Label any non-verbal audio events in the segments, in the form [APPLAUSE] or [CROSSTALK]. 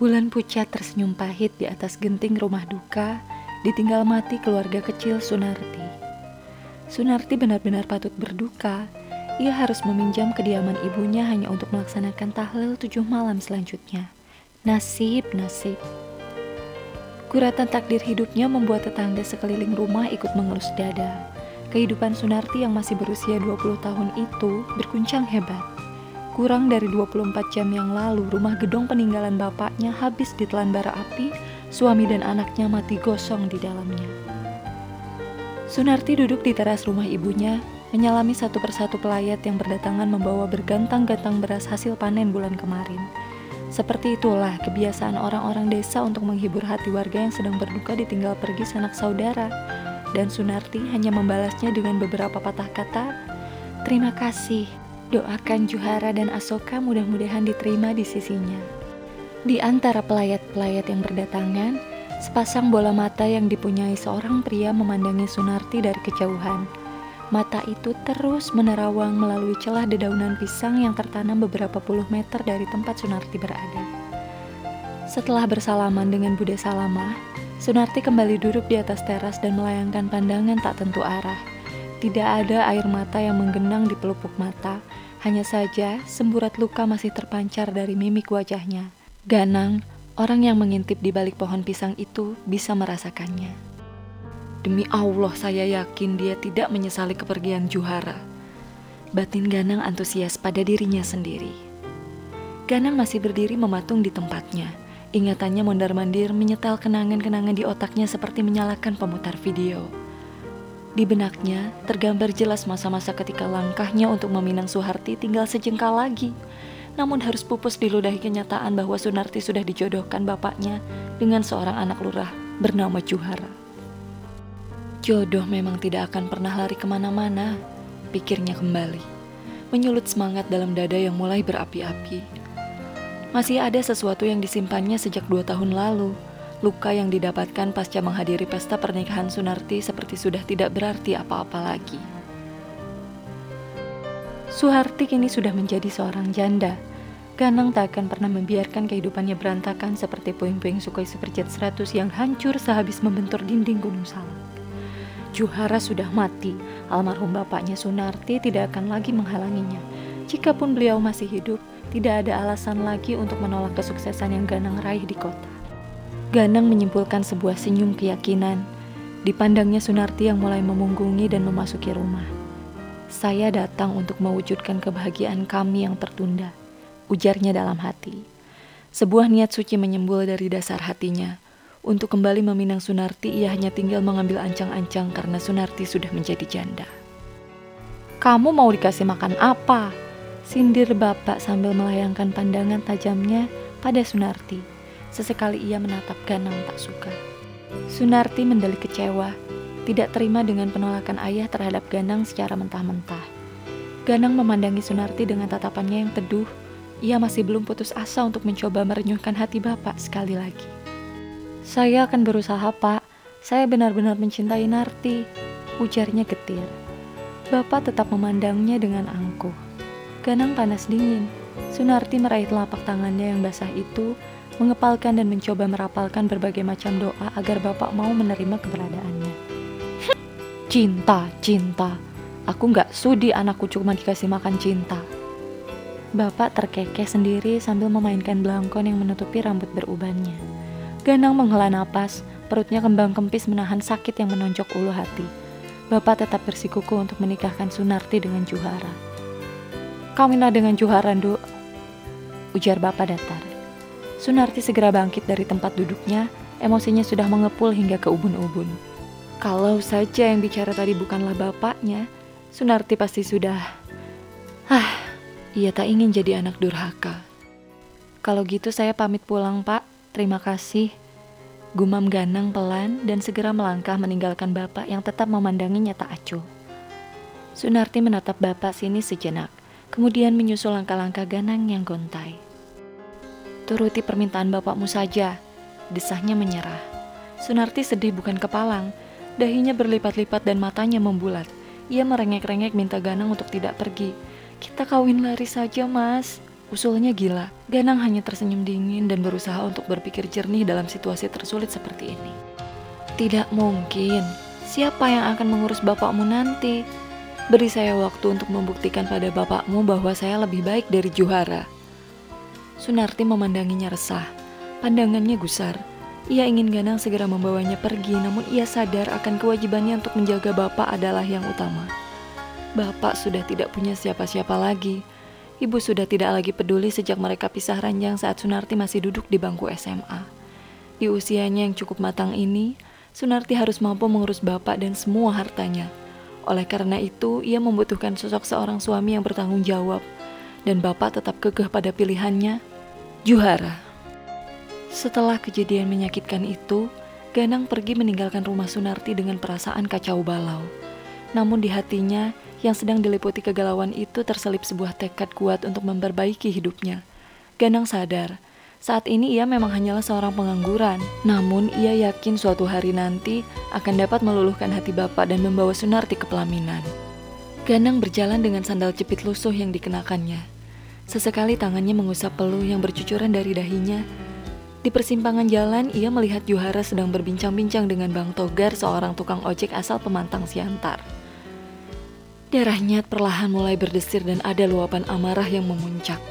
Bulan pucat tersenyum pahit di atas genting rumah duka, ditinggal mati keluarga kecil Sunarti. Sunarti benar-benar patut berduka. Ia harus meminjam kediaman ibunya hanya untuk melaksanakan tahlil tujuh malam selanjutnya. Nasib, nasib. Kuratan takdir hidupnya membuat tetangga sekeliling rumah ikut mengelus dada. Kehidupan Sunarti yang masih berusia 20 tahun itu berguncang hebat. Kurang dari 24 jam yang lalu, rumah gedong peninggalan bapaknya habis ditelan bara api, suami dan anaknya mati gosong di dalamnya. Sunarti duduk di teras rumah ibunya, menyalami satu persatu pelayat yang berdatangan membawa bergantang-gantang beras hasil panen bulan kemarin. Seperti itulah kebiasaan orang-orang desa untuk menghibur hati warga yang sedang berduka ditinggal pergi sanak saudara dan Sunarti hanya membalasnya dengan beberapa patah kata, Terima kasih, doakan Juhara dan Asoka mudah-mudahan diterima di sisinya. Di antara pelayat-pelayat yang berdatangan, sepasang bola mata yang dipunyai seorang pria memandangi Sunarti dari kejauhan. Mata itu terus menerawang melalui celah dedaunan pisang yang tertanam beberapa puluh meter dari tempat Sunarti berada. Setelah bersalaman dengan Bude Salamah, Sunarti kembali duduk di atas teras dan melayangkan pandangan tak tentu arah. Tidak ada air mata yang menggenang di pelupuk mata, hanya saja semburat luka masih terpancar dari mimik wajahnya. Ganang, orang yang mengintip di balik pohon pisang itu bisa merasakannya. Demi Allah saya yakin dia tidak menyesali kepergian Juhara. Batin Ganang antusias pada dirinya sendiri. Ganang masih berdiri mematung di tempatnya Ingatannya mondar-mandir menyetel kenangan-kenangan di otaknya seperti menyalakan pemutar video. Di benaknya tergambar jelas masa-masa ketika langkahnya untuk meminang Suharti tinggal sejengkal lagi. Namun harus pupus diludahi kenyataan bahwa Sunarti sudah dijodohkan bapaknya dengan seorang anak lurah bernama Juhara. Jodoh memang tidak akan pernah lari ke mana-mana, pikirnya kembali. Menyulut semangat dalam dada yang mulai berapi-api. Masih ada sesuatu yang disimpannya sejak dua tahun lalu. Luka yang didapatkan pasca menghadiri pesta pernikahan Sunarti seperti sudah tidak berarti apa-apa lagi. Suharti kini sudah menjadi seorang janda. Ganang tak akan pernah membiarkan kehidupannya berantakan seperti puing-puing sukai seperjet seratus yang hancur sehabis membentur dinding Gunung Salak. Juhara sudah mati, almarhum bapaknya Sunarti tidak akan lagi menghalanginya. Jikapun beliau masih hidup, tidak ada alasan lagi untuk menolak kesuksesan yang Ganang raih di kota. Ganang menyimpulkan sebuah senyum keyakinan. Dipandangnya Sunarti yang mulai memunggungi dan memasuki rumah. Saya datang untuk mewujudkan kebahagiaan kami yang tertunda, ujarnya dalam hati. Sebuah niat suci menyembul dari dasar hatinya. Untuk kembali meminang Sunarti, ia hanya tinggal mengambil ancang-ancang karena Sunarti sudah menjadi janda. Kamu mau dikasih makan apa? Sindir bapak sambil melayangkan pandangan tajamnya pada Sunarti. Sesekali ia menatap Ganang tak suka. Sunarti mendali kecewa, tidak terima dengan penolakan ayah terhadap Ganang secara mentah-mentah. Ganang memandangi Sunarti dengan tatapannya yang teduh. Ia masih belum putus asa untuk mencoba merenyuhkan hati bapak sekali lagi. Saya akan berusaha, Pak. Saya benar-benar mencintai Narti, ujarnya getir. Bapak tetap memandangnya dengan angkuh. Ganang panas dingin. Sunarti meraih telapak tangannya yang basah itu, mengepalkan dan mencoba merapalkan berbagai macam doa agar bapak mau menerima keberadaannya. [LAUGHS] Cinta, cinta. Aku nggak sudi anakku cuma dikasih makan cinta. Bapak terkekeh sendiri sambil memainkan belangkon yang menutupi rambut berubannya. Ganang menghela napas, perutnya kembang kempis menahan sakit yang menonjok ulu hati. Bapak tetap bersikuku untuk menikahkan Sunarti dengan Juhara. Kawinlah dengan Juharandu, ujar bapak datar. Sunarti segera bangkit dari tempat duduknya, emosinya sudah mengepul hingga ke ubun-ubun. Kalau saja yang bicara tadi bukanlah bapaknya, Sunarti pasti sudah... Ah, ia tak ingin jadi anak durhaka. Kalau gitu saya pamit pulang pak, terima kasih. Gumam Ganang pelan dan segera melangkah meninggalkan bapak yang tetap memandanginya tak acuh. Sunarti menatap bapak sini sejenak kemudian menyusul langkah-langkah Ganang yang gontai. Turuti permintaan bapakmu saja, desahnya menyerah. Sunarti sedih bukan kepalang, dahinya berlipat-lipat dan matanya membulat. Ia merengek-rengek minta Ganang untuk tidak pergi. Kita kawin lari saja, mas. Usulnya gila, Ganang hanya tersenyum dingin dan berusaha untuk berpikir jernih dalam situasi tersulit seperti ini. Tidak mungkin, siapa yang akan mengurus bapakmu nanti? Beri saya waktu untuk membuktikan pada bapakmu bahwa saya lebih baik dari Juhara. Sunarti memandanginya resah. Pandangannya gusar. Ia ingin Ganang segera membawanya pergi, namun ia sadar akan kewajibannya untuk menjaga bapak adalah yang utama. Bapak sudah tidak punya siapa-siapa lagi. Ibu sudah tidak lagi peduli sejak mereka pisah ranjang saat Sunarti masih duduk di bangku SMA. Di usianya yang cukup matang ini, Sunarti harus mampu mengurus bapak dan semua hartanya. Oleh karena itu, ia membutuhkan sosok seorang suami yang bertanggung jawab, dan bapak tetap kekeh pada pilihannya, Juhara. Setelah kejadian menyakitkan itu, Ganang pergi meninggalkan rumah Sunarti dengan perasaan kacau balau. Namun di hatinya, yang sedang diliputi kegalauan itu terselip sebuah tekad kuat untuk memperbaiki hidupnya. Ganang sadar, saat ini ia memang hanyalah seorang pengangguran, namun ia yakin suatu hari nanti akan dapat meluluhkan hati bapak dan membawa Sunarti ke pelaminan. Ganang berjalan dengan sandal jepit lusuh yang dikenakannya. Sesekali tangannya mengusap peluh yang bercucuran dari dahinya. Di persimpangan jalan, ia melihat Juhara sedang berbincang-bincang dengan Bang Togar, seorang tukang ojek asal pemantang Siantar. Darahnya perlahan mulai berdesir dan ada luapan amarah yang memuncak.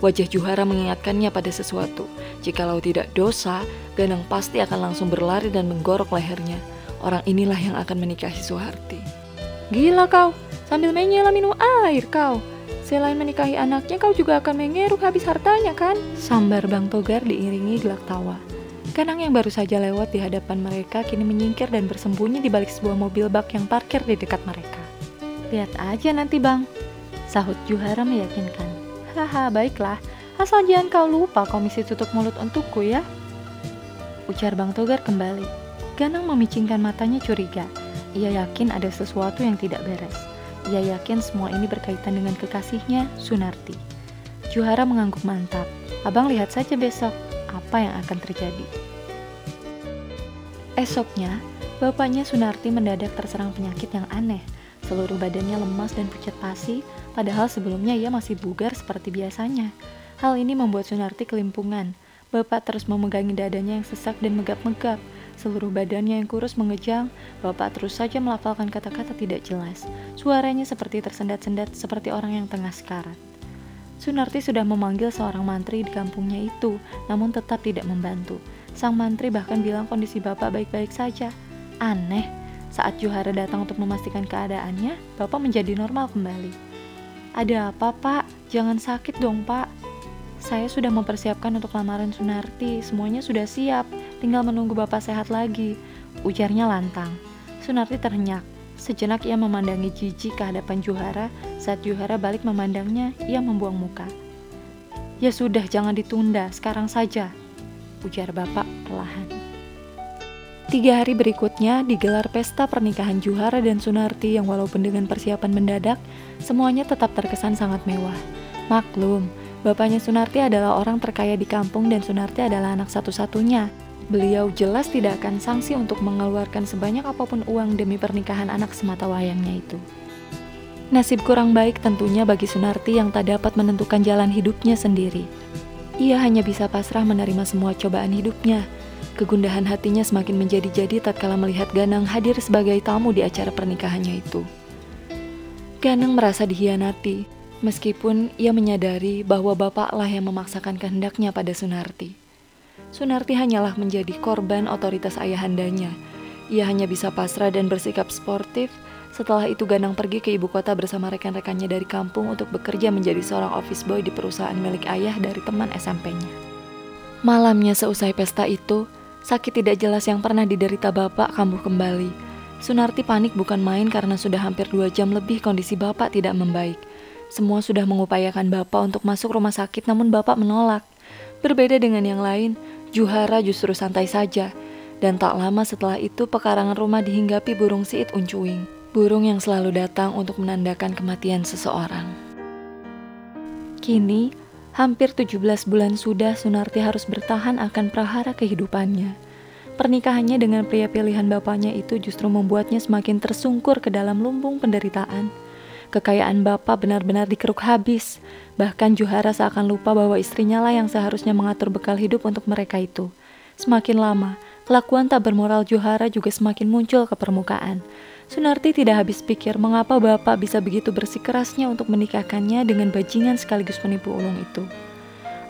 Wajah Juhara mengingatkannya pada sesuatu. Jikalau tidak dosa, Ganang pasti akan langsung berlari dan menggorok lehernya. Orang inilah yang akan menikahi Suharti. Gila kau, sambil menyela minum air kau. Selain menikahi anaknya, kau juga akan mengeruk habis hartanya kan? Sambar Bang Togar diiringi gelak tawa. Ganang yang baru saja lewat di hadapan mereka kini menyingkir dan bersembunyi di balik sebuah mobil bak yang parkir di dekat mereka. Lihat aja nanti bang, sahut Juhara meyakinkan. Haha, baiklah. Asal jangan kau lupa komisi tutup mulut untukku ya. Ujar Bang Togar kembali. Ganang memicingkan matanya curiga. Ia yakin ada sesuatu yang tidak beres. Ia yakin semua ini berkaitan dengan kekasihnya, Sunarti. Juhara mengangguk mantap. Abang lihat saja besok apa yang akan terjadi. Esoknya, bapaknya Sunarti mendadak terserang penyakit yang aneh. Seluruh badannya lemas dan pucat pasi, Padahal sebelumnya ia masih bugar seperti biasanya. Hal ini membuat Sunarti kelimpungan. Bapak terus memegangi dadanya yang sesak dan megap-megap. Seluruh badannya yang kurus mengejang, Bapak terus saja melafalkan kata-kata tidak jelas. Suaranya seperti tersendat-sendat seperti orang yang tengah sekarat. Sunarti sudah memanggil seorang mantri di kampungnya itu, namun tetap tidak membantu. Sang mantri bahkan bilang kondisi Bapak baik-baik saja. Aneh, saat Juhara datang untuk memastikan keadaannya, Bapak menjadi normal kembali. Ada apa pak? Jangan sakit dong pak. Saya sudah mempersiapkan untuk lamaran Sunarti, semuanya sudah siap, tinggal menunggu bapak sehat lagi. Ujarnya lantang. Sunarti terhenyak. Sejenak ia memandangi Jiji ke hadapan Juhara, saat Juhara balik memandangnya, ia membuang muka. Ya sudah, jangan ditunda, sekarang saja, ujar bapak perlahan. Tiga hari berikutnya digelar pesta pernikahan Juhara dan Sunarti yang walaupun dengan persiapan mendadak, Semuanya tetap terkesan sangat mewah. Maklum, bapaknya Sunarti adalah orang terkaya di kampung dan Sunarti adalah anak satu-satunya. Beliau jelas tidak akan sangsi untuk mengeluarkan sebanyak apa pun uang demi pernikahan anak semata wayangnya itu. Nasib kurang baik tentunya bagi Sunarti yang tak dapat menentukan jalan hidupnya sendiri. Ia hanya bisa pasrah menerima semua cobaan hidupnya. Kegundahan hatinya semakin menjadi-jadi tatkala melihat Ganang hadir sebagai tamu di acara pernikahannya itu. Ganang merasa dihianati, meskipun ia menyadari bahwa bapaklah yang memaksakan kehendaknya pada Sunarti. Sunarti hanyalah menjadi korban otoritas ayahandanya. Ia hanya bisa pasrah dan bersikap sportif. Setelah itu Ganang pergi ke ibu kota bersama rekan-rekannya dari kampung untuk bekerja menjadi seorang office boy di perusahaan milik ayah dari teman SMP-nya. Malamnya seusai pesta itu, sakit tidak jelas yang pernah diderita bapak kambuh kembali. Sunarti panik bukan main karena sudah hampir dua jam lebih kondisi bapak tidak membaik. Semua sudah mengupayakan bapak untuk masuk rumah sakit namun bapak menolak. Berbeda dengan yang lain, Juhara justru santai saja. Dan tak lama setelah itu pekarangan rumah dihinggapi burung siit uncuing. Burung yang selalu datang untuk menandakan kematian seseorang. Kini, hampir 17 bulan sudah Sunarti harus bertahan akan prahara kehidupannya. Pernikahannya dengan pria pilihan bapaknya itu justru membuatnya semakin tersungkur ke dalam lumbung penderitaan. Kekayaan bapak benar-benar dikeruk habis. Bahkan Juhara seakan lupa bahwa istrinya lah yang seharusnya mengatur bekal hidup untuk mereka itu. Semakin lama, kelakuan tak bermoral Juhara juga semakin muncul ke permukaan. Sunarti tidak habis pikir mengapa bapak bisa begitu bersikerasnya untuk menikahkannya dengan bajingan sekaligus penipu ulung itu.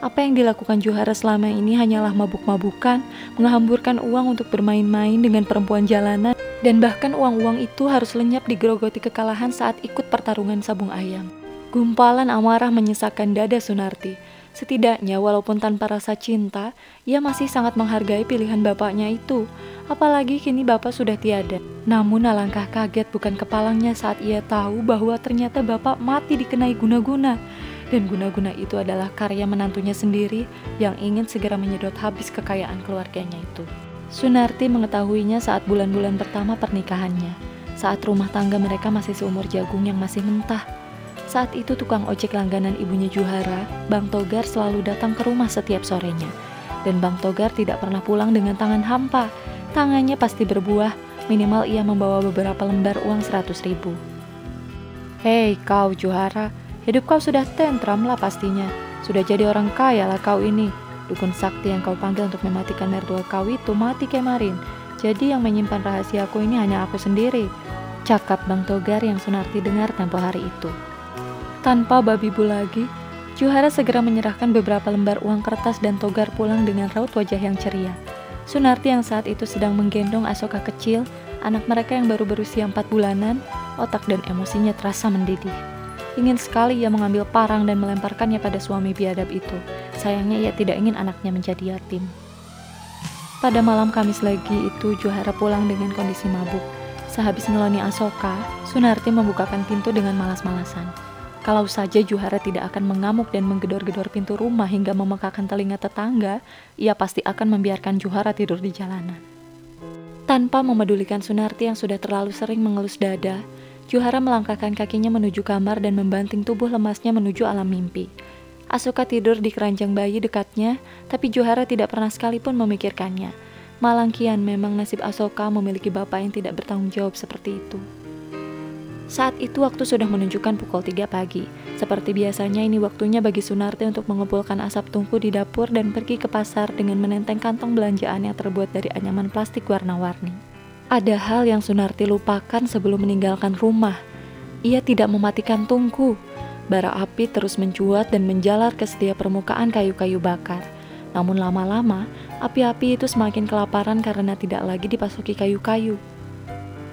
Apa yang dilakukan Juhara selama ini hanyalah mabuk-mabukan, menghamburkan uang untuk bermain-main dengan perempuan jalanan, dan bahkan uang-uang itu harus lenyap digerogoti kekalahan saat ikut pertarungan sabung ayam. Gumpalan amarah menyesakkan dada Sunarti. Setidaknya walaupun tanpa rasa cinta, ia masih sangat menghargai pilihan bapaknya itu. Apalagi kini bapak sudah tiada. Namun alangkah kaget bukan kepalangnya saat ia tahu bahwa ternyata bapak mati dikenai guna-guna dan guna-guna itu adalah karya menantunya sendiri yang ingin segera menyedot habis kekayaan keluarganya itu. Sunarti mengetahuinya saat bulan-bulan pertama pernikahannya, saat rumah tangga mereka masih seumur jagung yang masih mentah. Saat itu tukang ojek langganan ibunya Juhara, Bang Togar selalu datang ke rumah setiap sorenya. Dan Bang Togar tidak pernah pulang dengan tangan hampa. Tangannya pasti berbuah, minimal ia membawa beberapa lembar uang seratus ribu. Hei kau Juhara, Hidup kau sudah tentram lah pastinya. Sudah jadi orang kaya lah kau ini. Dukun sakti yang kau panggil untuk mematikan mertua kau itu mati kemarin. Jadi yang menyimpan rahasiaku ini hanya aku sendiri. Cakap Bang Togar yang Sunarti dengar tempo hari itu. Tanpa babi bu lagi, Juhara segera menyerahkan beberapa lembar uang kertas dan Togar pulang dengan raut wajah yang ceria. Sunarti yang saat itu sedang menggendong Asoka kecil, anak mereka yang baru berusia empat bulanan, otak dan emosinya terasa mendidih. Ingin sekali ia mengambil parang dan melemparkannya pada suami biadab itu. Sayangnya ia tidak ingin anaknya menjadi yatim. Pada malam Kamis lagi itu, Johara pulang dengan kondisi mabuk. Sehabis ngeloni Asoka, Sunarti membukakan pintu dengan malas-malasan. Kalau saja Juhara tidak akan mengamuk dan menggedor-gedor pintu rumah hingga memekakan telinga tetangga, ia pasti akan membiarkan Juhara tidur di jalanan. Tanpa memedulikan Sunarti yang sudah terlalu sering mengelus dada, Juhara melangkahkan kakinya menuju kamar dan membanting tubuh lemasnya menuju alam mimpi. Asuka tidur di keranjang bayi dekatnya, tapi Juhara tidak pernah sekalipun memikirkannya. Malangkian memang nasib Asoka memiliki bapak yang tidak bertanggung jawab seperti itu. Saat itu waktu sudah menunjukkan pukul 3 pagi. Seperti biasanya ini waktunya bagi Sunarti untuk mengumpulkan asap tungku di dapur dan pergi ke pasar dengan menenteng kantong belanjaan yang terbuat dari anyaman plastik warna-warni. Ada hal yang Sunarti lupakan sebelum meninggalkan rumah. Ia tidak mematikan tungku. Bara api terus mencuat dan menjalar ke setiap permukaan kayu-kayu bakar. Namun lama-lama, api-api itu semakin kelaparan karena tidak lagi dipasuki kayu-kayu.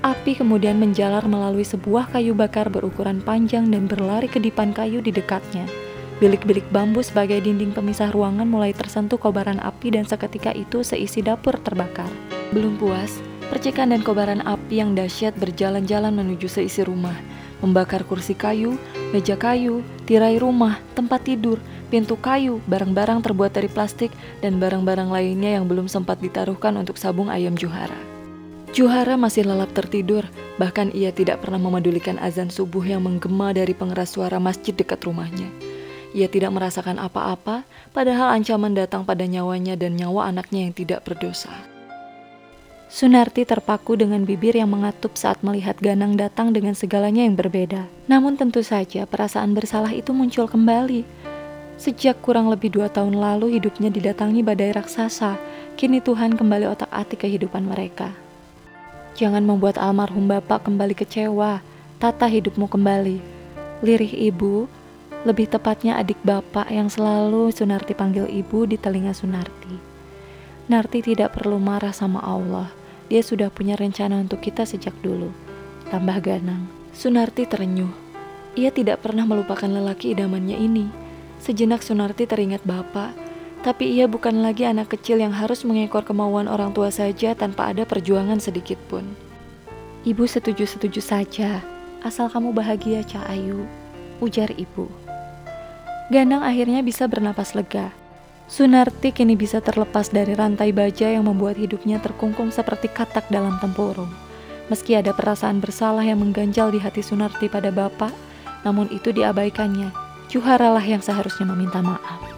Api kemudian menjalar melalui sebuah kayu bakar berukuran panjang dan berlari ke dipan kayu di dekatnya. Bilik-bilik bambu sebagai dinding pemisah ruangan mulai tersentuh kobaran api dan seketika itu seisi dapur terbakar. Belum puas, Percikan dan kobaran api yang dahsyat berjalan-jalan menuju seisi rumah, membakar kursi kayu, meja kayu, tirai rumah, tempat tidur, pintu kayu, barang-barang terbuat dari plastik, dan barang-barang lainnya yang belum sempat ditaruhkan untuk sabung ayam Juhara. Juhara masih lelap tertidur, bahkan ia tidak pernah memedulikan azan subuh yang menggema dari pengeras suara masjid dekat rumahnya. Ia tidak merasakan apa-apa, padahal ancaman datang pada nyawanya dan nyawa anaknya yang tidak berdosa. Sunarti terpaku dengan bibir yang mengatup saat melihat Ganang datang dengan segalanya yang berbeda. Namun tentu saja perasaan bersalah itu muncul kembali. Sejak kurang lebih dua tahun lalu hidupnya didatangi badai raksasa, kini Tuhan kembali otak-atik kehidupan mereka. Jangan membuat almarhum bapak kembali kecewa, tata hidupmu kembali. Lirih ibu, lebih tepatnya adik bapak yang selalu Sunarti panggil ibu di telinga Sunarti. Narti tidak perlu marah sama Allah dia sudah punya rencana untuk kita sejak dulu. Tambah Ganang. Sunarti terenyuh. Ia tidak pernah melupakan lelaki idamannya ini. Sejenak Sunarti teringat bapak, tapi ia bukan lagi anak kecil yang harus mengekor kemauan orang tua saja tanpa ada perjuangan sedikit pun. Ibu setuju-setuju saja, asal kamu bahagia, Cak Ayu, ujar ibu. Ganang akhirnya bisa bernapas lega. Sunarti kini bisa terlepas dari rantai baja yang membuat hidupnya terkungkung seperti katak dalam tempurung. Meski ada perasaan bersalah yang mengganjal di hati Sunarti pada bapak, namun itu diabaikannya. Juharalah yang seharusnya meminta maaf.